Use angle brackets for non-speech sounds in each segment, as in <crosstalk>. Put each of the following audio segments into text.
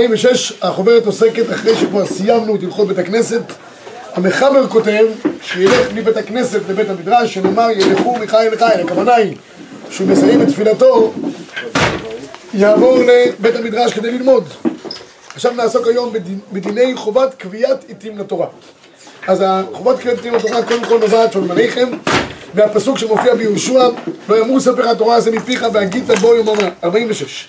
46, החוברת עוסקת אחרי שכבר סיימנו את הלכות בית הכנסת. המחבר כותב שילך מבית הכנסת לבית המדרש שנאמר ילכו מחיל לחיל. הכוונה היא שהוא מסיים את תפילתו יעבור לבית המדרש כדי ללמוד. עכשיו נעסוק היום בדיני חובת קביעת עיתים לתורה. אז חובת קביעת עיתים לתורה קודם כל נובעת של מניכם והפסוק שמופיע ביהושע לא יאמרו ספר התורה הזה מפיך והגית בו יומם 46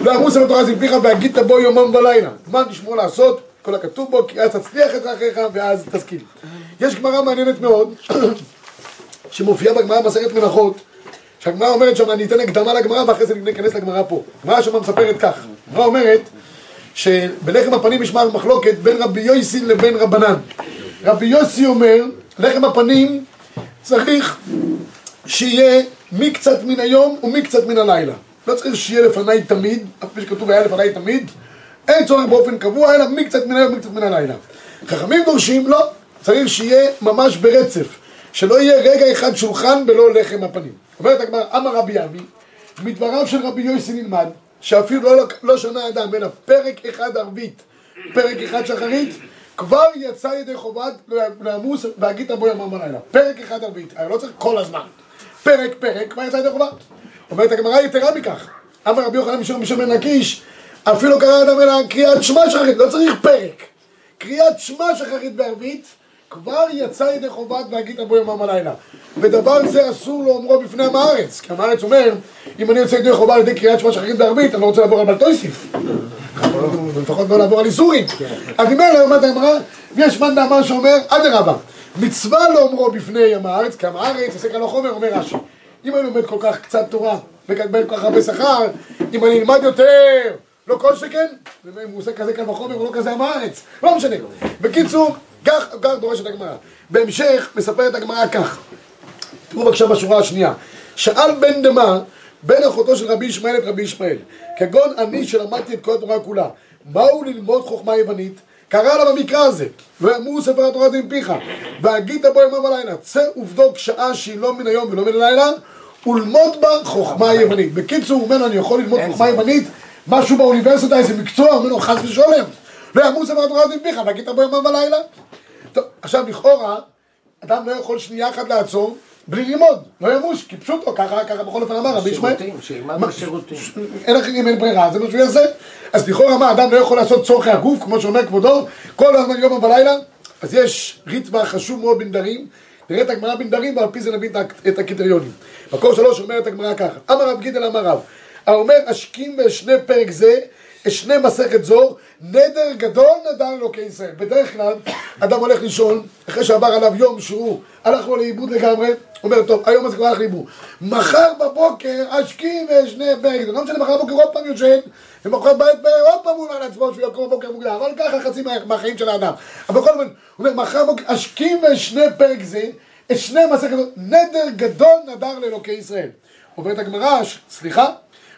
לא יאמרו ספר התורה מפיך והגית בו יומם ולילה מה תשמור לעשות כל הכתוב בו כי אז תצליח את דרכיך ואז תשכיל יש גמרא מעניינת מאוד <coughs> שמופיעה בגמרא מסכת מנחות שהגמרא אומרת שם, אני אתן הקדמה לגמרא ואחרי זה ניכנס לגמרא פה. הגמרא שם מספרת כך, הגמרא אומרת שבלחם הפנים יש מחלוקת בין רבי יוסי לבין רבנן. רבי יוסי אומר, לחם הפנים צריך שיהיה מקצת מן היום ומקצת מן הלילה. לא צריך שיהיה לפניי תמיד, אף פי שכתוב היה לפניי תמיד, אין צורך באופן קבוע, אלא מקצת מן היום ומקצת מן הלילה. חכמים דורשים, לא, צריך שיהיה ממש ברצף, שלא יהיה רגע אחד שולחן בלא לחם הפנים. אומרת הגמרא, אמר רבי אבי, מדבריו של רבי יוסי נלמד, שאפילו לא, לא שנה אדם, אלא פרק אחד ערבית, פרק אחד שחרית, כבר יצא ידי חובת לעמוס והגית בו ימם בלילה. פרק אחד ערבית, לא צריך כל הזמן. פרק, פרק, כבר יצא ידי חובת. אומרת הגמרא יתרה מכך, אמר רבי יוחנן משום משום בן לקיש, אפילו קרא אדם אלא קריאת שמע שחרית, לא צריך פרק. קריאת שמע שחרית בערבית, כבר יצא ידי חובת והגית בו יומם הלילה. ודבר זה אסור לאומרו בפני עם הארץ. כי עם הארץ אומר, אם אני יוצא ידי חובה על ידי קריאת שמע שחרית בערבית, אני לא רוצה לעבור על בלטויסיף. לפחות לא לעבור על איסורים. אז אם אלה אומרת הגמרא, יש מאן דאמר שאומר, אדרבה, מצווה לאומרו בפני עם הארץ, כי עם הארץ עושה כאן לא חומר, אומר רש"י. אם אני לומד כל כך קצת תורה, מקבל כל כך הרבה שכר, אם אני אלמד יותר, לא כל שכן, אם הוא עושה כזה כאן בחומר, הוא לא כזה עם הארץ, לא משנה. בקיצור, כך, כך דורשת הגמרא. בהמשך מספרת הגמרא כך, תראו בבקשה בשורה השנייה. שאל בן דמה, בן אחותו של רבי ישמעאל את רבי ישמעאל, כגון אני שלמדתי את כל התורה כולה, מהו ללמוד חוכמה יוונית? קרא לה במקרא הזה, ואמרו ספר התורה זה מפיך, והגית בו יומם ולילה, צא ובדוק שעה שהיא לא מן היום ולא מן הלילה, ולמוד בה חוכמה יוונית. בקיצור, הוא אומר אני יכול ללמוד חוכמה יוונית, משהו באוניברסיטה, איזה מקצוע, אומר לו, חס ושולם. ואמרו ספר התורה זה מפיך, והגית בו יומם ולילה. טוב, עכשיו לכאורה, אדם לא יכול שנייה אחת לעצור בלי ללמוד, לא ימוש, כי פשוטו, ככה, ככה בכל אופן אמר רבי ישמעאל. שירותים, שילמד בשירותים. אחרים, אין ברירה, זה מה שהוא יעשה. אז לכאורה מה, אדם לא יכול לעשות צורכי הגוף, כמו שאומר כבודו, כל הזמן יום ובלילה? אז יש ריטב"א חשוב מאוד בנדרים, נראה את הגמרא בנדרים ועל פי זה נבין את הקריטריונים. מקור שלוש אומרת הגמרא ככה, אמר רב גידל אמר רב, האומר השכים בשני פרק זה שני מסכת זור, נדר גדול נדר אלוקי ישראל. בדרך כלל, אדם הולך לישון, אחרי שעבר עליו יום שהוא הלך לו לאיבוד לגמרי, אומר, טוב, היום הזה כבר הלך לאיבוד. מחר בבוקר, אשכים ושני בגד, לא משנה, מחר בבוקר עוד פעם יושן, ומחר בעת עוד פעם הוא אומר לעצמו שהוא יקום בבוקר מוקדם, אבל ככה חצי מהחיים של האדם. אבל בכל זאת, הוא אומר, מחר בבוקר, אשכים ושני פרק זה, את שני מסכת, נדר גדול נדר לאלוקי ישראל. אומרת הגמרא, סליחה,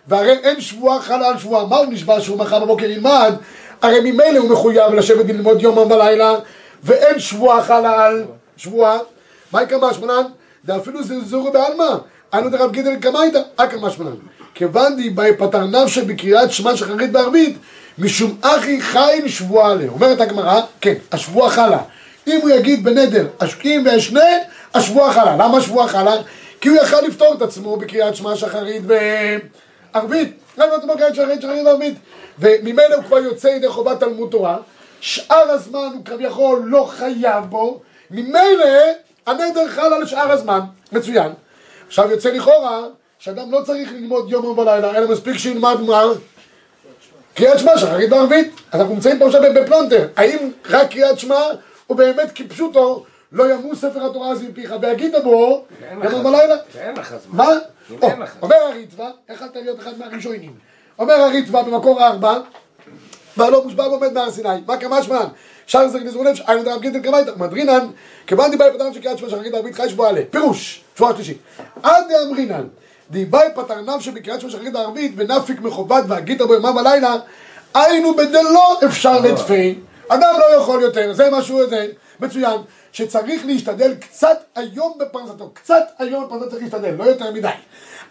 והרי אין שבועה חלה על שבועה. מה הוא נשבע שהוא מחר בבוקר ילמד? הרי ממילא הוא מחויב לשבת ללמוד יום בלילה, ואין שבועה חלה על שבועה. מה יקרה משמנן? ואפילו זלזורו בעלמא. אנו דרב גידל קמייתא, אקר משמנן. כיוון די באי פתר נפשה בקריאת שמע שחרית בערבית, משום אחי חיל שבועה עליה. אומרת הגמרא, כן, השבועה חלה. אם הוא יגיד בנדר, השקים ואשנה, השבועה חלה. למה השבועה חלה? כי הוא יכל לפתור את עצמו בקריאת שמע שחרית ו... ערבית, רק באותו בוקר שחרית שחרית וערבית וממילא הוא כבר יוצא ידי חובת תלמוד תורה. שאר הזמן הוא כביכול לא חייב בו. ממילא הנדר חל על שאר הזמן, מצוין. עכשיו יוצא לכאורה שאדם לא צריך ללמוד יום ובלילה אלא מספיק שילמד מה? קריאת שמע שחרית וערבית אנחנו נמצאים פה עכשיו בפלונטר. האם רק קריאת שמע? הוא באמת כפשוטו לא ימוס ספר התורה הזה מפיך. והגיד בו יום בלילה ואין לך זמן מה? אומר הריטב"א, יכלת להיות אחד מהראשונים. אומר הריטב"א במקור ארבע, בעלו מושבע ועומד מהר סיני. מה כמה שמען? שער זרק נזרו נפש, איינו דרב גידל קמייתא, מדרינן, כיוון דיבאי פתרן של קריאת שמע שחרית בערבית חי שבועה עליה. פירוש, שבועה שלישית. עד דאמרינן, דיבאי פתרנם שבקריאת שמע שחרית בערבית ונפיק מחובת והגית בו יומם בלילה, היינו בדלא אפשר לדפי. אדם לא יכול יותר, זה משהו, זה מצוין. שצריך להשתדל קצת היום בפרנסתו, קצת היום בפרנסתו צריך להשתדל, לא יותר מדי.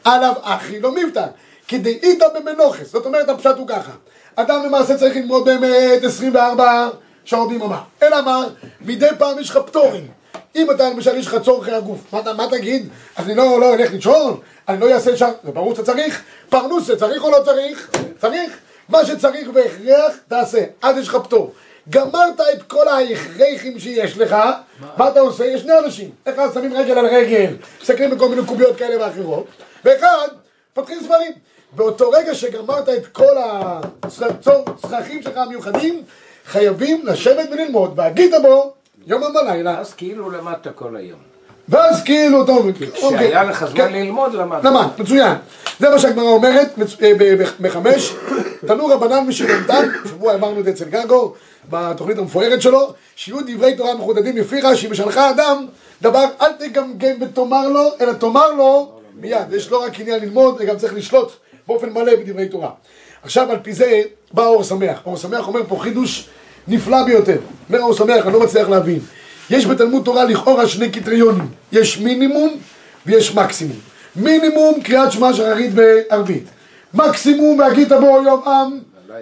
עליו אחי לא מבטא, כדאית במנוחס, זאת אומרת הפשט הוא ככה, אדם למעשה צריך ללמוד באמת 24 שעות ביממה. אלא מה? מדי פעם יש לך פטורים. אם אתה למשל יש לך צורכי הגוף, מה, מה תגיד? אני לא, לא אלך לישון? אני לא אעשה שם? זה ברור שאתה צריך. פרנוסה צריך או לא צריך? צריך. מה שצריך בהכרח, תעשה. אז יש לך פטור. גמרת את כל ההכרחים שיש לך, מה? אתה עושה? יש שני אנשים. אחד שמים רגל על רגל, מסתכלים בכל מיני קוביות כאלה ואחרות, ואחד, פותחים ספרים. באותו רגע שגמרת את כל הצרכים שלך המיוחדים, חייבים לשבת וללמוד, והגית בו יום ובלילה. אז כאילו למדת כל היום. ואז כאילו, טוב, כשהיה אוקיי. לך זמן כן. ללמוד, למדת. למד, מצוין. זה מה שהגמרא אומרת אה, בחמש, תנו רבנן משלמתן, שבוע אמרנו את זה אצל גגו, בתוכנית המפוארת שלו, שיהיו דברי תורה מחודדים לפי רש"י, ושלך אדם, דבר אל תגמגם ותאמר לו, אלא תאמר לו מיד. יש לא רק עניין ללמוד, אלא גם צריך לשלוט באופן מלא בדברי תורה. עכשיו על פי זה בא אור שמח. אור שמח אומר פה חידוש נפלא ביותר. אומר אור שמח, אני לא מצליח להבין. יש בתלמוד תורה לכאורה שני קריטריונים. יש מינימום ויש מקסימום. מינימום קריאת שמע שחרית וערבית. מקסימום והגית בו יום עם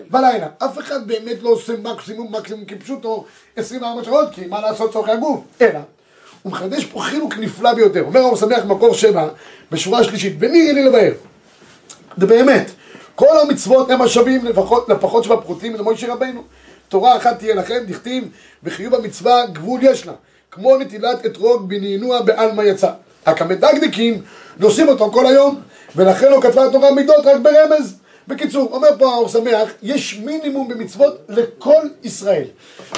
בלילה. אף אחד באמת לא עושה מקסימום מקסימום כפשוטו 24 שעות, כי מה לעשות צורכי הגוף? אלא, הוא מחדש פה חילוק נפלא ביותר. אומר אור שמח מקור שבע, בשורה שלישית, בני אין לי לבאר. זה באמת, כל המצוות הם השווים לפחות, לפחות שבפרוטים למוישה רבנו. תורה אחת תהיה לכם, דכתיב, וחיוב המצווה גבול יש לה. כמו נטילת אתרוג בנענוע בעלמא יצא. רק המדקדקים נושאים אותו כל היום, ולכן לא כתבה התורה מידות רק ברמז. בקיצור, אומר פה האור שמח, יש מינימום במצוות לכל ישראל.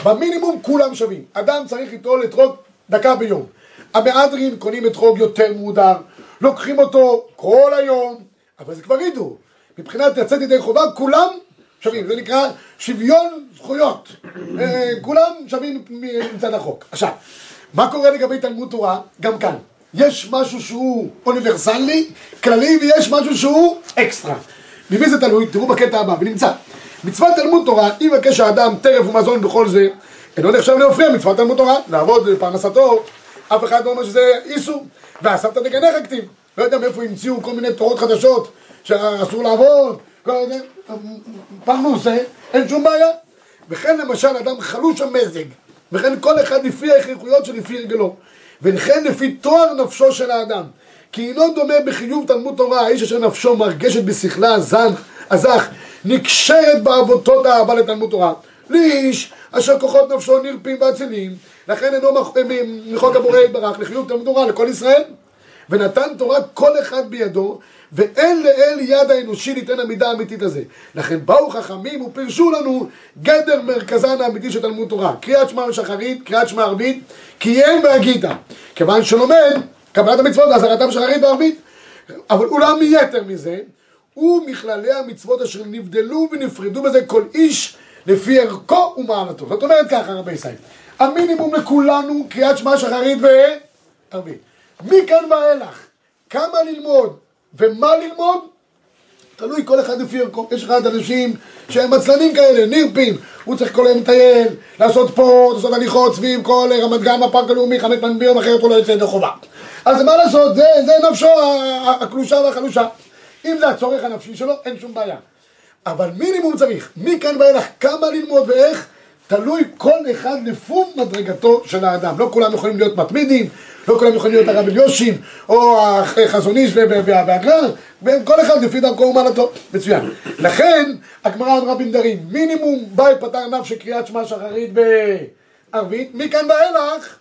במינימום כולם שווים. אדם צריך ליטול אתרוג דקה ביום. המהדרין קונים אתרוג יותר מהודר, לוקחים אותו כל היום, אבל זה כבר ידעו. מבחינת יצאת ידי חובה, כולם שווים. זה נקרא שוויון זכויות. אה, כולם שווים מצד החוק. עכשיו, מה קורה לגבי תלמוד תורה? גם כאן. יש משהו שהוא אוניברסלי, כללי, ויש משהו שהוא אקסטרה. ממי זה תלוי? תראו בקטע הבא, ונמצא. מצוות תלמוד תורה, אם יבקש האדם טרף ומזון בכל זה, אינו נחשב להפריע מצוות תלמוד תורה, לעבוד בפרנסתו, אף אחד לא אומר שזה איסור. ואספת תגנך כתיב. לא יודע מאיפה המציאו כל מיני תורות חדשות, שאסור לעבוד, כל זה, פרנוסה, אין שום בעיה. וכן למשל אדם חלוש המזג, וכן כל אחד לפי ההכרחויות שלפי הרגלו, וכן לפי תואר נפשו של האדם. כי אינו דומה בחיוב תלמוד תורה, האיש אשר נפשו מרגשת בשכלה הזך, נקשרת בעבותות האהבה לתלמוד תורה. לאיש אשר כוחות נפשו נרפים ואצילים, לכן אינו מ- מחוק הבורא יתברך לחיוב תלמוד תורה לכל ישראל. ונתן תורה כל אחד בידו, ואין לאל יד האנושי ליתן המידה האמיתית הזה. לכן באו חכמים ופירשו לנו גדר מרכזן האמיתי של תלמוד תורה. קריאת שמע שחרית, קריאת שמע ערבית, קיים והגית. כיוון שלומד קבלת המצוות והזהרתם שחרית וערבית. אבל אולם מיתר מזה, ומכללי המצוות אשר נבדלו ונפרדו בזה כל איש לפי ערכו ומעלתו. זאת אומרת ככה רבי ישראל, המינימום לכולנו קריאת שמע שחרית וערבית. מכאן ואילך, כמה ללמוד ומה ללמוד, תלוי כל אחד לפי ערכו. יש אחד אנשים שהם עצלנים כאלה, נרפים, הוא צריך כל היום לטייל, לעשות ספורט, לעשות הליכות סביב כל רמת גן בפארק הלאומי, חמש פעמים ביום אחרת הוא לא יוצא ידי חובה. אז מה לעשות, זה, זה נפשו הקלושה והחלושה. אם זה הצורך הנפשי שלו, אין שום בעיה. אבל מינימום צריך, מכאן ואילך, כמה ללמוד ואיך, תלוי כל אחד לפום מדרגתו של האדם. לא כולם יכולים להיות מתמידים, לא כולם יכולים להיות הרב אליושים, או החזון איש והגרר, וכל אחד לפי דרכו ומעלתו. מצוין. לכן, הגמרא אמרה בנדרים, מינימום באי פתר נפש קריאת שמע שחרית בערבית, מכאן ואילך,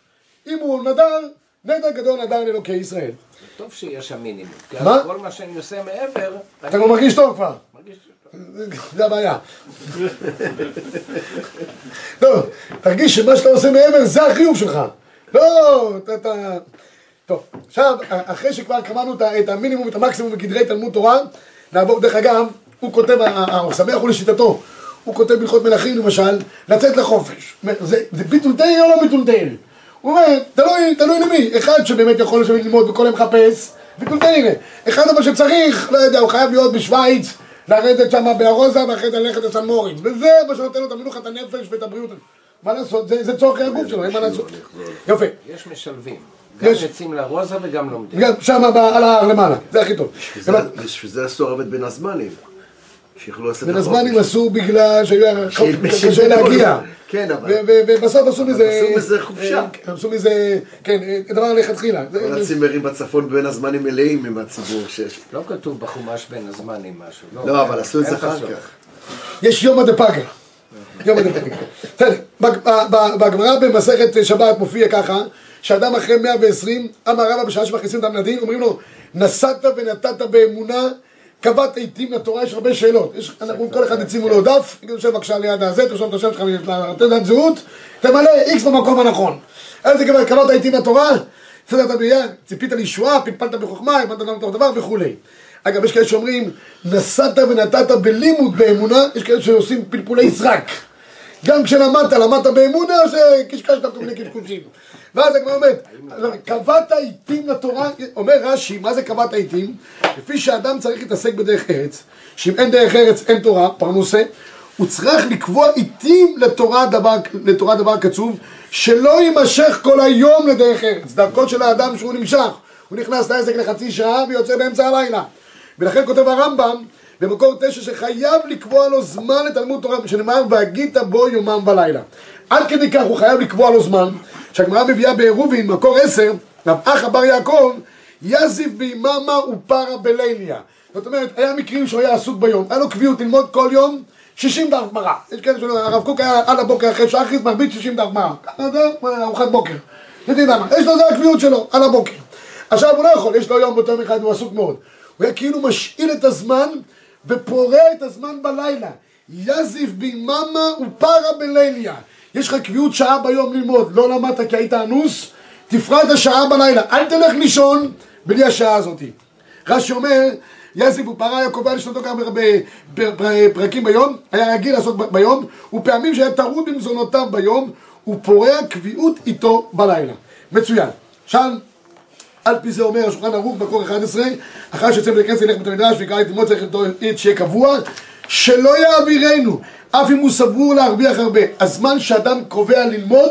אם הוא נדר, נדר גדול נדר לאלוקי ישראל. טוב שיש שם מינימום. כי מה? כל מה שאני עושה מעבר... אתה לא מרגיש טוב כבר. מרגיש... זה הבעיה. לא, תרגיש שמה שאתה עושה מעבר זה החיוב שלך. לא, אתה... טוב, עכשיו, אחרי שכבר קבענו את את המינימום ואת המקסימום בגדרי תלמוד תורה, נעבור, דרך אגב, הוא כותב, השמח הוא לשיטתו, הוא כותב בהלכות מלכים למשל, לצאת לחופש. זה, זה ביטול תרא או לא ביטול תרא? הוא אומר, תלוי, תלוי למי, אחד שבאמת יכול לשבת ללמוד וכל היום מחפש, תרא. אחד אבל שצריך, לא יודע, הוא חייב להיות בשוויץ, לרדת שם בארוזה ואחרי זה ללכת לסן מוריץ, וזה מה שנותן לו את המנוחה, את הנפש ואת הבריאות. מה לעשות, זה, זה צורכי הגוף שלו, אין מה לעשות. יפה. יש משלבים. גם יש. יוצאים לרוזה וגם לומדים. גם שם על ההר למעלה, זה הכי טוב. בשביל זה- הרב את בין הזמנים. שיוכלו לעשות את ולזמנים החופש. עשו בגלל שהיה קשה להגיע. כן, אבל- ובסוף עשו מזה... עשו מזה חופשה. אה, עשו מזה, כן, אה, דבר לכתחילה. כל הצימרים בצפון בין הזמנים מלאים עם הציבור שיש. לא כתוב בחומש בין הזמנים משהו. לא, אבל עשו את זה אחר. כך. יש יומא דפגה. יומא דפגה. בסדר, בגמרא במסכת שבת מופיע ככה, שאדם אחרי 120, אמר רבא בשעה שמכניסים אותם לדין, אומרים לו, נסעת ונתת באמונה, קבעת עיתים לתורה, יש הרבה שאלות. יש, אנחנו, כל אחד הציבו לו דף, יגידו שב בבקשה ליד הזה, תרשום את השם שלך, תעודת זהות, תמלא איקס במקום הנכון. איזה קבלת, קבעת עיתים לתורה, בסדר, אתה ביד, ציפית לישועה, פלפלת בחוכמה, הבנת למה טוב דבר וכולי. אגב, יש כאלה שאומרים, נסעת ונתת בלימוד באמונה, יש כאלה שעושים פלפולי סרק. גם כשלמדת, למדת באמונה, שקשקשת כל מיני קשקושים. ואז הגמרא אומרת, קבעת עיתים לתורה, אומר רש"י, מה זה קבעת עיתים? לפי שאדם צריך להתעסק בדרך ארץ, שאם אין דרך ארץ אין תורה, פרנוסה, הוא צריך לקבוע עיתים לתורה לתורה דבר קצוב, שלא יימשך כל היום לדרך ארץ. דרכו של האדם שהוא נמשך, הוא נכנס לעסק לחצי שעה ויוצא באמצע הלילה. ולכן כותב הרמב"ם במקור תשע שחייב לקבוע לו זמן לתלמוד תורה, שנאמר והגית בו יומם ולילה. עד כדי כך הוא חייב לקבוע לו זמן, שהגמרא מביאה בעירובין, מקור עשר, רב אחא בר יעקב, יזיב ביממה ופרה בליליה. זאת אומרת, היה מקרים שהוא היה עסוק ביום, היה לו קביעות ללמוד כל יום 60 דף גמרא. יש כאלה שלא, הרב קוק היה על הבוקר אחרי שחריס מרביץ 60 דף גמרא. ככה זה, ארוחת בוקר. יודעים למה, יש לו, זה הקביעות שלו, על הבוקר. עכשיו הוא לא יכול, יש לו יום באותו יום אחד, הוא עסוק מאוד. הוא היה כאילו משאיל את הזמן ופורע את הזמן בלילה. יזיף ביממה ופרה בליליה. יש לך קביעות שעה ביום ללמוד, לא למדת כי היית אנוס, תפרע את השעה בלילה. אל תלך לישון בלי השעה הזאת. רש"י אומר, יזיף ופרה היה קובע לשנתו כמה פרקים ביום, היה רגיל לעסוק ביום, ופעמים שהיה טרוד במזונותיו ביום, הוא פורע קביעות איתו בלילה. מצוין. שם על פי זה אומר השולחן ערוך מקור 11, אחר שיוצא מבית הכנסת ילך בית המדרש ויקרא את לימוד צריך לתת שיהיה קבוע, שלא יעבירנו, אף אם הוא סבור להרוויח הרבה. הזמן שאדם קובע ללמוד,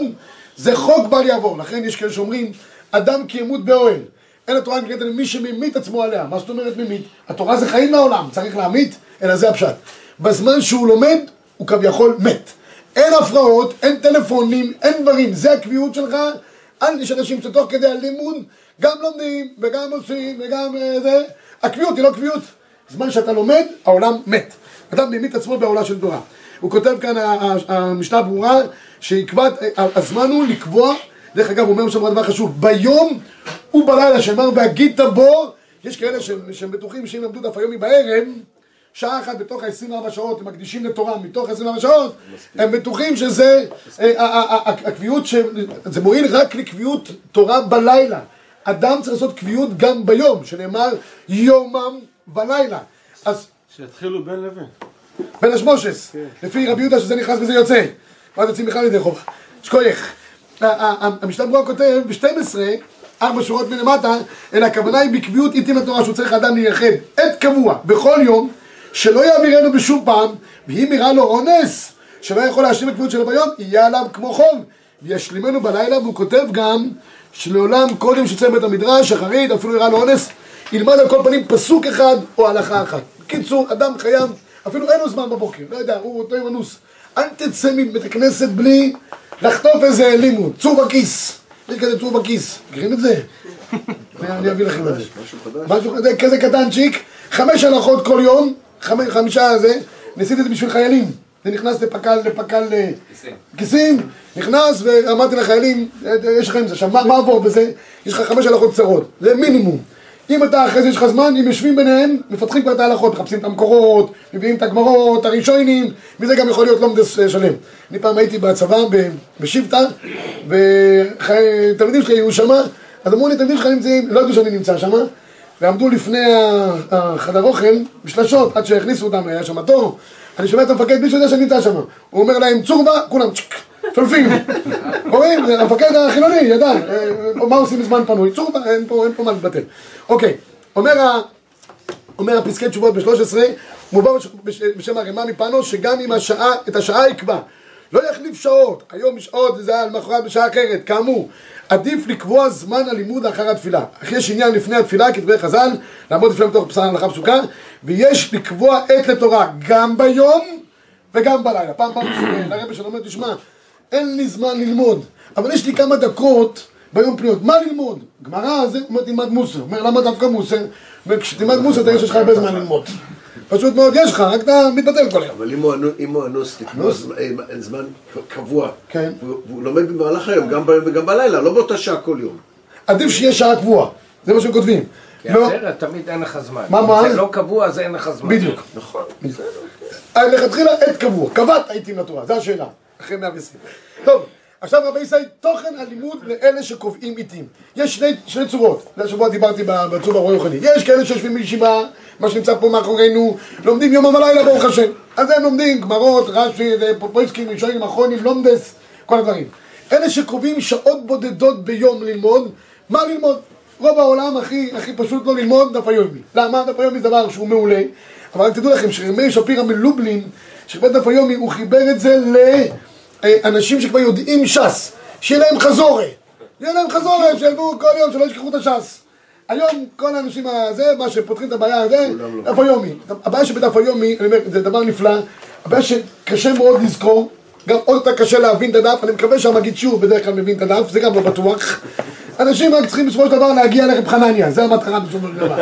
זה חוק בל יעבור. לכן יש כאלה שאומרים, אדם כי ימות באוהל. אין התורה נקראת למי שממית עצמו עליה. מה זאת אומרת ממית? התורה זה חיים לעולם, צריך להמית, אלא זה הפשט. בזמן שהוא לומד, הוא כביכול מת. אין הפרעות, אין טלפונים, אין דברים, זה הקביעות שלך. אל יש אנשים שתוך כדי הלימוד גם לומדים וגם עושים וגם אה, זה. הקביעות היא לא קביעות. זמן שאתה לומד, העולם מת. אדם ממית עצמו בעולה של תורה. הוא כותב כאן, המשנה ברורה, שיקבע, הזמן הוא לקבוע, דרך אגב, הוא אומר שם דבר חשוב, ביום ובלילה, שאמר והגית בו, יש כאלה שהם, שהם בטוחים שאם למדו דף היומי בערב, שעה אחת בתוך ה-24 שעות, הם מקדישים לתורה מתוך 24 שעות, הם בטוחים שזה, אה, הקביעות, ש- זה מועיל רק לקביעות תורה בלילה. אדם צריך לעשות קביעות גם ביום, שנאמר יומם ולילה. אז שיתחילו בין לבין. בין השמושס, לפי רבי יהודה שזה נכנס וזה יוצא. ואז יוצאים בכלל ידי חובה. שכוייך. ברורה כותב ב-12, ארבע שורות מלמטה, אלא הכוונה היא בקביעות עיתים לתורה שהוא צריך אדם לייחד עת קבוע, בכל יום, שלא יעבירנו בשום פעם, ואם יראה לו אונס, שלא יכול להשלים את הקביעות שלו ביום, יהיה עליו כמו חוב, וישלימנו בלילה, והוא כותב גם, שלעולם קודם שיצא מבית המדרש, אחרית, אפילו יראה לו אונס, ילמד על כל פנים פסוק אחד או הלכה אחת. בקיצור, אדם חייב, אפילו אין לו זמן בבוקר, לא יודע, הוא אותו אנוס. אל תצא מבית הכנסת בלי לחטוף איזה לימוד, צור בכיס. יש כזה צור בכיס, מכירים את זה? <laughs> אני אביא לכם את זה. משהו חדש. משהו כזה, קטנצ'יק, חמש הלכות כל יום, חמישה זה, ניסיתי את זה בשביל חיילים. זה נכנס לפק"ל, לפק"ל אה, כיסים, נכנס ואמרתי לחיילים, אה, יש לכם זה, עכשיו מה מה עבור בזה? יש לך חמש הלכות קצרות, זה מינימום. אם אתה אחרי זה יש לך זמן, אם יושבים ביניהם, מפתחים כבר את ההלכות, מחפשים את המקורות, מביאים את הגמרות, הראשונים, וזה גם יכול להיות לומדס אה, שלם. אני פעם הייתי בצבא בשבטה, ותלמידים שלי היו שמה, אז אמרו לי, תלמידים שלך נמצאים, לא ידעו שאני נמצא שמה, ועמדו לפני החדר אוכל בשלשות, עד שהכניסו אותם, היה שם תור. אני שומע את המפקד, מישהו יודע שאני נמצא שם. הוא אומר להם, צור בה, כולם צ'ק, שולפים. <laughs> רואים, המפקד החילוני, ידע, אה, מה עושים בזמן פנוי? צור בה, אין פה, מה להתבטל. אוקיי, אומר הפסקי תשובות ב-13, מובא בש- בש- בשם הרמ"א מפנו, שגם אם השעה, את השעה יקבע לא יחליף שעות, היום שעות זה היה למחרת בשעה אחרת, כאמור, עדיף לקבוע זמן הלימוד אחר התפילה. אך יש עניין לפני התפילה, כדברי חז"ל, לעמוד לפני מתוך בשר הלכה פסוקה, ויש לקבוע עת לתורה גם ביום וגם בלילה. פעם פעם לרבי שלו אומר, תשמע, אין לי זמן ללמוד, אבל יש לי כמה דקות ביום פניות, מה ללמוד? גמרא, זה, אומר, תלמד מוסר. אומר, למה דווקא מוסר? וכשתלמד מוסר תראה שיש לך הרבה זמן ללמוד. פשוט מאוד יש לך, רק אתה מתבטל כל היום. אבל אם הוא אנו- אם הוא אנוס, זמן- אה, זמן קבוע, כן. והוא והוא לומד במהלך היום, גם ביום וגם בלילה, לא באותה שעה כל יום. עדיף שיהיה שעה קבועה, זה מה שהם כותבים. כי לא, אחרת תמיד אין לך זמן. מה, אם מה? זה לא קבוע, אז אין לך זמן. בדיוק. נכון. אה, לכתחילה עת קבוע, קבעת עיתים לתורה, זו השאלה, אחרי 120. טוב, עכשיו רבי ישראל, תוכן הלימוד לאלה שקובעים עיתים. יש שני, שני צורות, זה השבוע דיברתי ב- בצור הרועי רוחני. יש כאלה שיושבים בישיבה, מה שנמצא פה מאחורינו, לומדים יומם ולילה ברוך השם. אז הם לומדים גמרות, רש"י, פופויסקים, ראשונים, אחרונים, לומדס, כל הדברים. אלה שקובעים שעות בודדות ביום ללמוד, מה ללמוד? רוב העולם הכי, הכי פשוט לא ללמוד דף היומי. למה? דף היומי זה דבר שהוא מעולה, אבל רק תדעו לכם שמאיר שפירא מלובלין, שכבד דף היומי, הוא חיבר את זה לאנשים שכבר יודעים ש"ס, שיהיה להם חזורה. יהיה להם חזורה, שילבו כל יום, שלא ישכחו את הש"ס. היום כל האנשים הזה, מה שפותחים את הבעיה הזה, דף היומי. הבעיה שבדף היומי, אני אומר, זה דבר נפלא, הבעיה שקשה מאוד לזכור, גם עוד יותר קשה להבין את הדף, אני מקווה שהמגיד שיעור בדרך כלל מבין את הדף, זה גם לא בטוח. אנשים רק צריכים בסופו של דבר להגיע לרב חנניה, זה המטרה בסופו של דבר.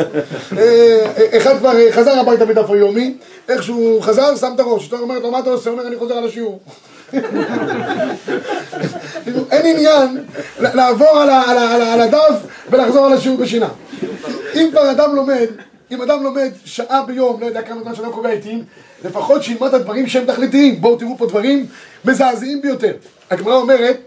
אה, אחד כבר אה, חזר הביתה בדף היומי, איך שהוא חזר, שם את הראש, אשתו אומרת לו, מה אתה עושה? הוא אומר, אני חוזר על השיעור. אין עניין לעבור על הדף ולחזור על השיעור בשינה. אם כבר אדם לומד, אם אדם לומד שעה ביום, לא יודע כמה זמן שלא קובע עיתים, לפחות שילמד את הדברים שהם תכליתיים. בואו תראו פה דברים מזעזעים ביותר. הגמרא אומרת,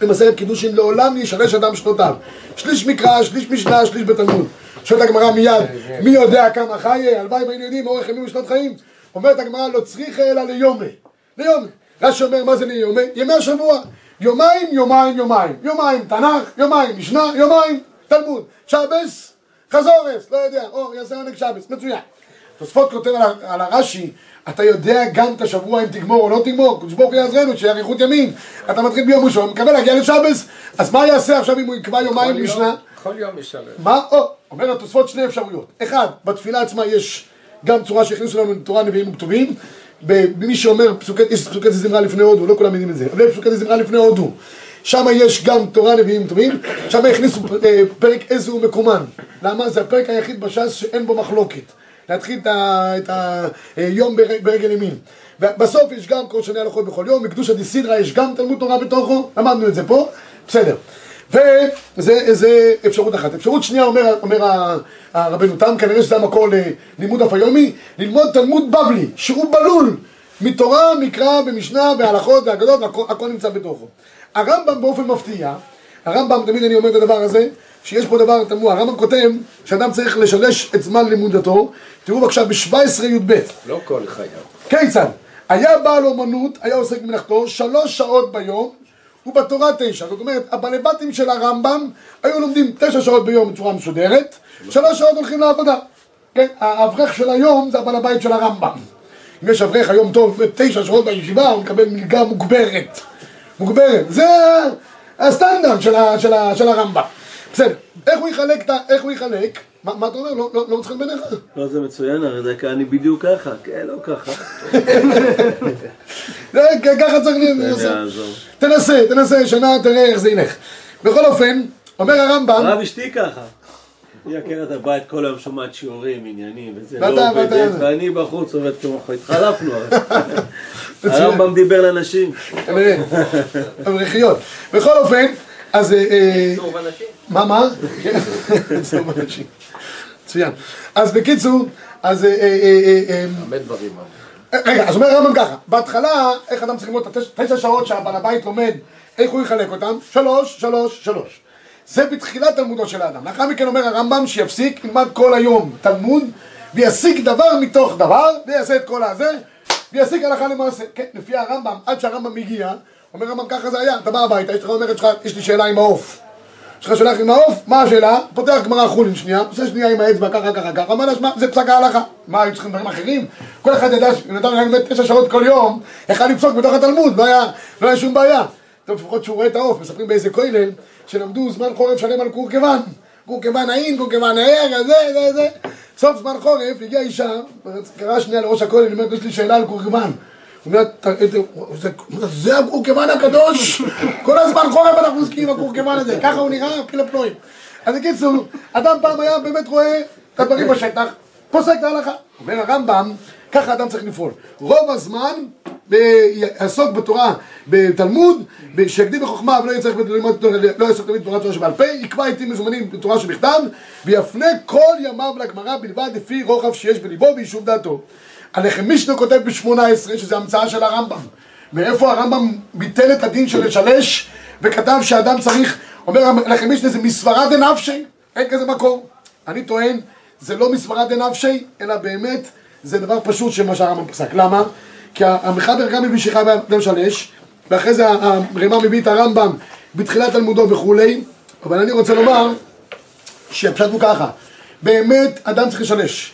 במסכת קידושין, לעולם ישרש אדם שנותיו. שליש מקרא, שליש משנה, שליש בתלמוד. שואלת הגמרא מיד, מי יודע כמה חיי, הלוואי והיינו יודעים אורך ימים ושנות חיים. אומרת הגמרא, לא צריך אלא ליומי. ליומי. רש"י אומר, מה זה ליומי? ימי השבוע. יומיים, יומיים, יומיים. יומיים תנ"ך, יומיים משנה, יומיים תלמוד. שבס, חזורס, לא יודע, אור, יעשה עונג שבס, מצוין. תוספות כותב על, הרש"י, אתה יודע גם את השבוע אם תגמור או לא תגמור, קדוש ברוך הוא יעזרנו, שיהיה אריכות ימים. אתה מתחיל ביום ראשון, מקווה להגיע לשבס, אז מה יעשה עכשיו אם הוא יקבע יומיים משנה? כל יום ישלם. מה? או, אומר התוספות שני אפשרויות. אחד, בתפילה עצמה יש גם צורה שהכניסו לנו תורה נביאים וכתובים. במי שאומר, פסוקי, יש פסוקי זמרה לפני הודו, לא כולם יודעים את זה, אבל יש פסוקי זמרה לפני הודו. שם יש גם תורה נביאים וכתובים, שם הכניסו אה, פרק איזה הוא מקומן. למה? זה הפרק היחיד בש"ס שאין בו מחלוקת. להתחיל את היום בר- ברגל ימין. ובסוף יש גם כל שני הלכות בכל יום, מקדושא דיסידרא יש גם תלמוד תורה בתוכו, למדנו את זה פה, בסדר. וזה זה אפשרות אחת. אפשרות שנייה אומר, אומר הרבנו תם, כנראה שזה המקור ללימוד דף היומי, ללמוד תלמוד בבלי, שהוא בלול, מתורה, מקרא, במשנה, בהלכות, והגדות, הכל, הכל נמצא בתוכו. הרמב"ם באופן מפתיע, הרמב"ם, תמיד אני אומר את הדבר הזה, שיש פה דבר תמוה, הרמב"ם כותב שאדם צריך לשלש את זמן לימודתו, תראו בבקשה ב-17 י"ב, לא כל חייו. כיצד? היה בעל אומנות, היה עוסק במלאכתו, שלוש שעות ביום, ובתורה תשע. זאת אומרת, הבעלי בתים של הרמב"ם היו לומדים תשע שעות ביום בצורה מסודרת, שלוש שעות הולכים לעבודה. כן, האברך של היום זה הבעל הבית של הרמב"ם. אם יש אברך היום טוב, תשע שעות בישיבה, הוא מקבל מלגה מוגברת. מוגברת. זה הסטנדרט של, ה, של, ה, של הרמב"ם. בסדר. איך הוא יחלק את ה... איך הוא יחלק? מה, מה אתה אומר? לא, לא, לא מצחיק בעיניך? לא, זה מצוין, הרי דקה, אני בדיוק ככה. כן, לא ככה. <laughs> זה, ככה צריך להיות. תנסה, תנסה, שנה תראה איך זה ילך. בכל אופן, אומר הרמב"ם, הרב אשתי ככה. היא עקרת הבית כל היום שומעת שיעורים, עניינים, וזה לא ואתה- ואני בחוץ עובד כמוך, התחלפנו הרי. <laughs> הרמב"ם דיבר לנשים. כנראה, אברכיות. בכל אופן, אז... אה, אה, מה, מה? כן, <laughs> סוף אנשים. מצוין. אז בקיצור, אז... אה, אה, אה, אה, הרבה דברים. רגע, אז אומר הרמב"ם ככה, בהתחלה, איך אדם צריך ללמוד את התש- תשע שעות שהבעל הבית לומד, איך הוא יחלק אותם? שלוש, שלוש, שלוש. זה בתחילת תלמודו של האדם. לאחר מכן אומר הרמב"ם שיפסיק, ילמד כל היום תלמוד, ויסיק דבר מתוך דבר, ויעשה את כל הזה, ויסיק הלכה למעשה. כן, לפי הרמב"ם, עד שהרמב"ם הגיע, אומר הרמב"ם ככה זה היה, אתה בא הביתה, יש לך אומרת שלך, יש לי שאלה עם העוף. שלך שולח עם העוף, מה השאלה? פותח גמרא חולין שנייה, עושה שנייה עם האצבע ככה ככה ככה, אומר לה, שמע, זה פסק ההלכה. מה, היו צריכים דברים אחרים? כל אחד ידע שנתן היה באמת תשע שעות כל יום, יכל לפסוק בתוך התלמוד, לא היה, לא היה שום בעיה. טוב, לפחות שהוא רואה את העוף, מספרים באיזה כולל, שלמדו זמן חורף שלם על קורקוון. קורקוון העין, קורקוון הער, זה, זה, זה. סוף זמן חורף, הגיעה אישה, קראה שנייה לראש הכולל, אומרת, יש לי שאלה על קורקוון. הוא אומר, "ת- את- זה- הקורקוון הקדוש, כל הזמן חורף אנחנו עוסקים עם הקורקוון הזה, ככה הוא נראה, פיל הפלואים. אז בקיצור, אדם פעם היה באמת רואה את הדברים בשטח, פוסק את ההלכה. אומר הרמב"ם, ככה אדם צריך לפעול. רוב הזמן יעסוק בתורה, בתלמוד, שיקדים בחוכמה ולא יצטרך ללמוד תורה- לא יעסוק תמיד בתורה תורה שבעל פה, יקבע עתים מזומנים בתורה שבכתב, ויפנה כל ימיו לגמרא בלבד לפי רוחב שיש בליבו ויישוב דעתו. הלחם מישנה כותב ב-18, שזה המצאה של הרמב"ם. מאיפה הרמב"ם ביטל את הדין של לשלש, וכתב שאדם צריך, אומר הלחם מישנה זה מסברה דנפשי, אין כזה מקור. אני טוען, זה לא מסברה דנפשי, אלא באמת זה דבר פשוט שמה שהרמב"ם פסק. למה? כי המחבר גם מביא שחי בן שלש, ואחרי זה הרמ"א מביא את הרמב"ם בתחילת תלמודו וכולי, אבל אני רוצה לומר שהפשט הוא ככה, באמת אדם צריך לשלש.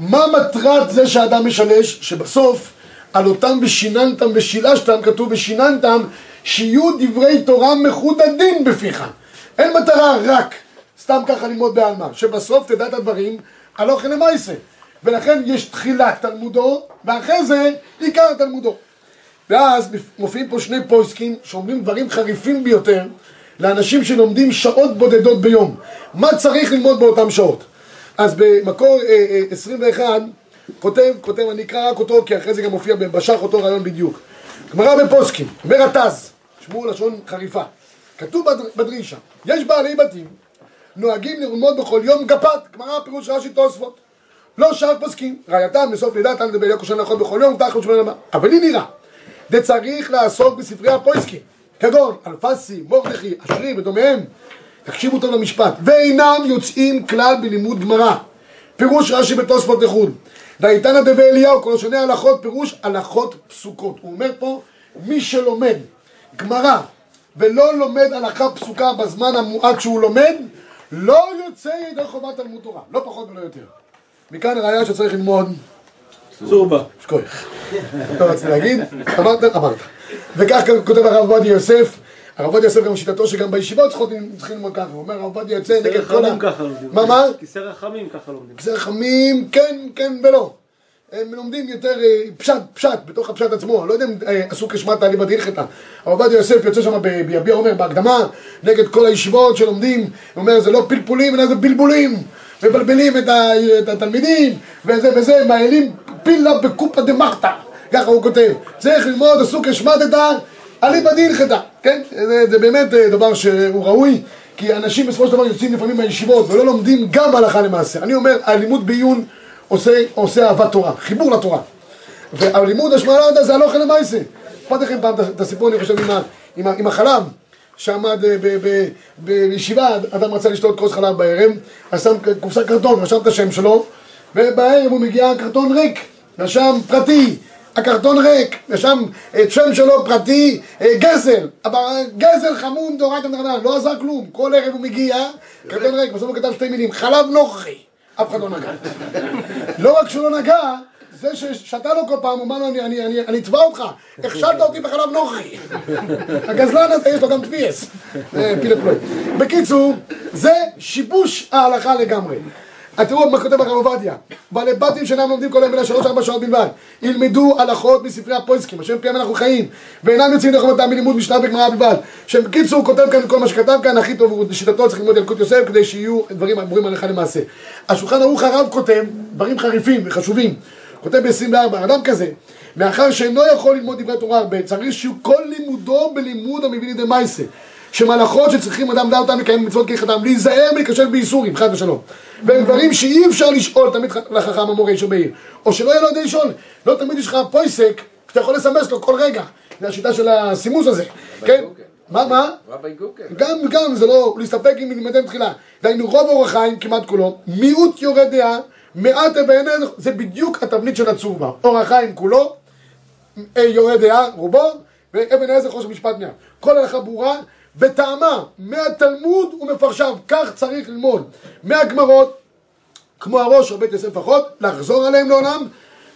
מה מטרת זה שאדם משלש? שבסוף על אותם ושיננתם ושילשתם, כתוב ושיננתם, שיהיו דברי תורה מחודדים בפיך. אין מטרה רק סתם ככה ללמוד בעלמא, שבסוף תדע את הדברים הלוך למעשה. ולכן יש תחילת תלמודו, ואחרי זה עיקר תלמודו. ואז מופיעים פה שני פויסקים שאומרים דברים חריפים ביותר לאנשים שלומדים שעות בודדות ביום. מה צריך ללמוד באותן שעות? אז במקור אה, אה, 21 כותב, כותב, אני אקרא רק אותו כי אחרי זה גם מופיע בשח אותו רעיון בדיוק. גמרא בפוסקים, אומר התז, שמעו לשון חריפה. כתוב בד- בדרישה, יש בעלי בתים נוהגים ללמוד בכל יום גפת, גמרא פירוש רש"י תוספות. לא שאר פוסקים, ראייתם לסוף לידה, תלמיד בלילה כושן לאכול בכל יום, ותחת שמונה רמה. אבל לי נראה, צריך לעסוק בספרי הפויסקים, כגון אלפסי, מורדכי, אשרי ודומיהם. תקשיבו טוב למשפט, ואינם יוצאים כלל בלימוד גמרא. פירוש רש"י בתוספות לחוד. דייתנא דבי אליהו, כל שני הלכות, פירוש הלכות פסוקות. הוא אומר פה, מי שלומד גמרא ולא לומד הלכה פסוקה בזמן המועט שהוא לומד, לא יוצא ידי חובת תלמוד תורה, לא פחות ולא יותר. מכאן הראיה שצריך ללמוד צורבה. שכוח. לא רציתי להגיד, אמרת, אמרת. וכך כותב הרב עובדיה יוסף, הרב עובדיה יוסף גם שיטתו שגם בישיבות צריכים ללמוד ככה, הוא אומר הרב עובדיה יוצא כיסא נגד כל ה... רחמים ככה לומדים. מה, מה? כיסא רחמים ככה לומדים. זה רחמים, כן, כן ולא. הם לומדים יותר אה, פשט, פשט, בתוך הפשט עצמו, לא יודע אם אה, עשו כשמטה אליבא דהלכתא. הרב עובדיה יוסף יוצא שם ביביע אומר בהקדמה, נגד כל הישיבות שלומדים, הוא אומר זה לא פלפולים אלא זה בלבולים, מבלבלים את התלמידים, וזה וזה, מעיילים פילה בקופא דמחתא, ככה הוא כותב. צריך ללמוד עשו כשמטתא אליבא דהלכתא, כן? זה, זה באמת אה, דבר שהוא ראוי. כי אנשים בסופו של דבר יוצאים לפעמים מהישיבות ולא לומדים גם הלכה למעשה. אני אומר, הלימוד בעיון עושה, עושה אהבת תורה, חיבור לתורה. והלימוד השמעלה זה הלוך למעשה. אכפת לכם פעם את הסיפור, אני חושב, עם, ה, עם, ה, עם החלב, שעמד אה, בישיבה, אדם רצה לשתות כוס חלב בערב, אז שם קופסה קרטון, רשם את השם שלו, ובערב הוא מגיע קרטון ריק, רשם פרטי, הקרטון ריק, רשם את שם שלו פרטי, אה, גזל, אבל גזל חמום דאורייתא דרבנן, לא עזר כלום, כל ערב הוא מגיע, קרטון ריק, בסוף הוא כתב שתי מילים, חלב נוכרי, אף אחד לא נגע. <laughs> לא רק שהוא לא נגע, זה ששתה לו כל פעם, הוא אמר לו, אני, אני, אני, אני אתבע אותך, הכשלת אותי בחלב נוכרי. <laughs> הגזלן הזה יש לו גם טביעס. בקיצור, זה שיבוש ההלכה לגמרי. תראו מה כותב הרב עובדיה. בעלי בתים שאינם לומדים כל היום אלא שלוש-ארבע שעות בלבד. ילמדו הלכות מספרי הפויסקים, השם פיהם אנחנו חיים. ואינם יוצאים דרך חובתם מלימוד משנה בגמרא בלבד. שבקיצור כותב כאן כל מה שכתב כאן, הכי טוב לשיטתו צריך ללמוד ילקוט יוסף כדי שיהיו דברים ברורים הלכה למעשה. השולחן ערוך הרב כותב דברים חריפים וחשובים. כותב ב-24, אדם כזה, מאחר שאינו יכול ללמוד דברי תורה הרבה, צריך שיהיו כל לימודו בלימוד המביא לידי מייסה. שמהלכות שצריכים אדם לדעת אותם לקיים מצוות כהלכתם, להיזהר מלהיכשל באיסורים, חד ושלום. והם דברים שאי אפשר לשאול תמיד לחכם המורה איש בעיר. או שלא יהיה לו ידי לשאול. לא תמיד יש לך פויסק, שאתה יכול לסמס לו כל רגע. זה השיטה של הסימוס הזה. כן? מה, מה? גם, גם, זה לא להסתפק עם לימודי תחילה. דהיינו, רוב אור החיים, כמעט כולו, מיעוט יורה דעה, מעט בעיני, זה בדיוק התבנית של הצורבה. אור החיים כולו, אה, יורה דעה, רובו, ואבן העזר חושך משפט מיד. כל הלכה ברורה, בטעמה, מהתלמוד ומפרשיו, כך צריך ללמוד. מהגמרות, כמו הראש רבי יוסף אחות, לחזור עליהם לעולם,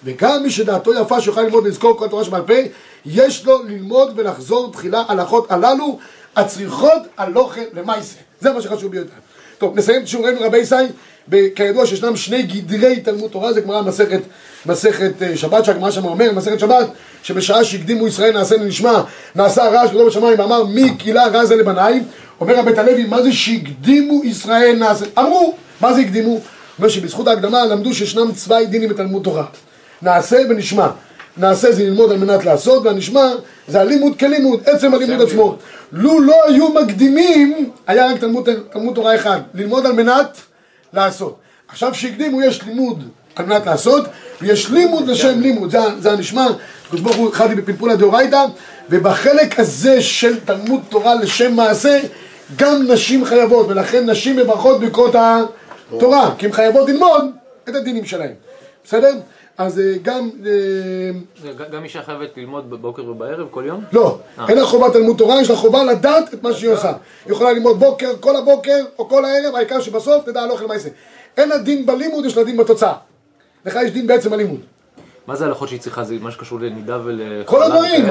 וגם מי שדעתו יפה שיוכל ללמוד ולזכור כל התורה שבעל פה, יש לו ללמוד ולחזור תחילה הלכות הללו, הצריכות הלוכה למעשה. זה מה שחשוב ביותר. טוב, נסיים את שיעורנו רבי ישי, כידוע שישנם שני גדרי תלמוד תורה, זה גמרא מסכת, מסכת אה, שבת, שהגמרא שם אומר, מסכת שבת, שבשעה שהקדימו ישראל נעשה לנשמע, נעשה רעש גדול בשמיים, ואמר מי קהילה רע זה לבניי, אומר הבית הלוי, מה זה שהקדימו ישראל נעשה? אמרו, מה זה הקדימו? אומר שבזכות ההקדמה למדו שישנם צווי דינים בתלמוד תורה. נעשה ונשמע. נעשה זה ללמוד על מנת לעשות, והנשמע זה הלימוד כלימוד, עצם הלימוד עצמו. לו לא היו מקדימים, היה רק תלמוד, תלמוד תורה אחד, ללמוד על מנת לעשות. עכשיו שהקדימו יש לימוד על מנת לעשות, ויש לימוד לשם לימוד, זה, זה הנשמע, הקדוש ברוך הוא חדי בפלפולה דאורייתא, ובחלק הזה של תלמוד תורה לשם מעשה, גם נשים חייבות, ולכן נשים מברכות בקרות התורה, כי הן חייבות ללמוד את הדינים שלהן, בסדר? אז אה, גם... אה, גם אישה חייבת ללמוד בבוקר ובערב כל יום? לא, אין לה חובת תלמוד תורה, יש לה חובה לדעת את מה שהיא עושה. היא יכולה ללמוד בוקר, כל הבוקר או כל הערב, העיקר שבסוף תדע הלוך למעשה. אין לה דין בלימוד, יש לה דין בתוצאה. לך יש דין בעצם הלימוד. מה זה הלכות שהיא צריכה? זה מה שקשור לנידה ול... כל הדברים,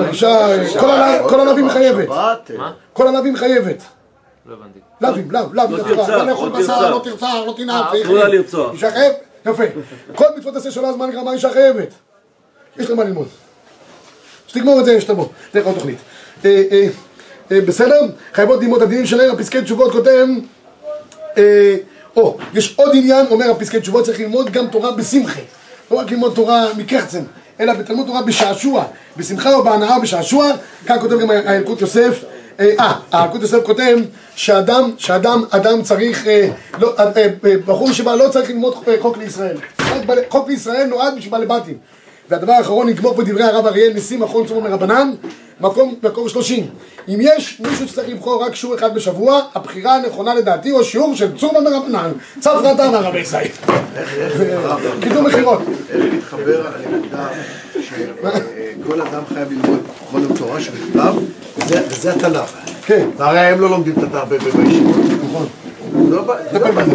כל הלווים חייבת. כל הלווים חייבת. לא הבנתי. לאווים, לאו, לאו, לא תרצח, לא לא תרצח. לא תרצח, לא תנאם, אסור לה לרצוח. יפה. כל מצוות עשה שלא הזמן גרמה אישה חייבת. יש לה מה ללמוד. שתגמור את זה, שתבוא. זה עוד תוכנית. אה, אה, אה, בסדר? חייבות ללמוד הדינים שלהם, הפסקי תשובות כותב... או, יש עוד עניין, אומר הפסקי תשובות, צריך ללמוד גם תורה בשמחה. לא רק ללמוד תורה מקחצן, אלא בתלמוד תורה בשעשוע, בשמחה או בהנאה או בשעשוע, כאן כותב גם הילקוט יוסף, אה, הילקוט יוסף כותב שאדם, שאדם, אדם צריך, אה, לא, אה, אה, בחור שבא לא צריך ללמוד אה, חוק לישראל. חוק לישראל נועד בשביל בעלי בתים. והדבר האחרון, נגמור פה דברי הרב אריאל, נשיא מכון צומו מרבנן, מקום, מקום 30. אם יש מישהו שצריך לבחור רק שיעור אחד בשבוע, הבחירה הנכונה לדעתי הוא השיעור של צומו מרבנן. צפרתן הרבי ישי. קידום מכירות. איך להתחבר לנקודה שכל אדם חייב ללמוד כל יום תורה שבכתב, וזה- התנ"ך. כן, והרי הם לא לומדים את התנ"ך בישיבות. נכון. זה לא בעיה.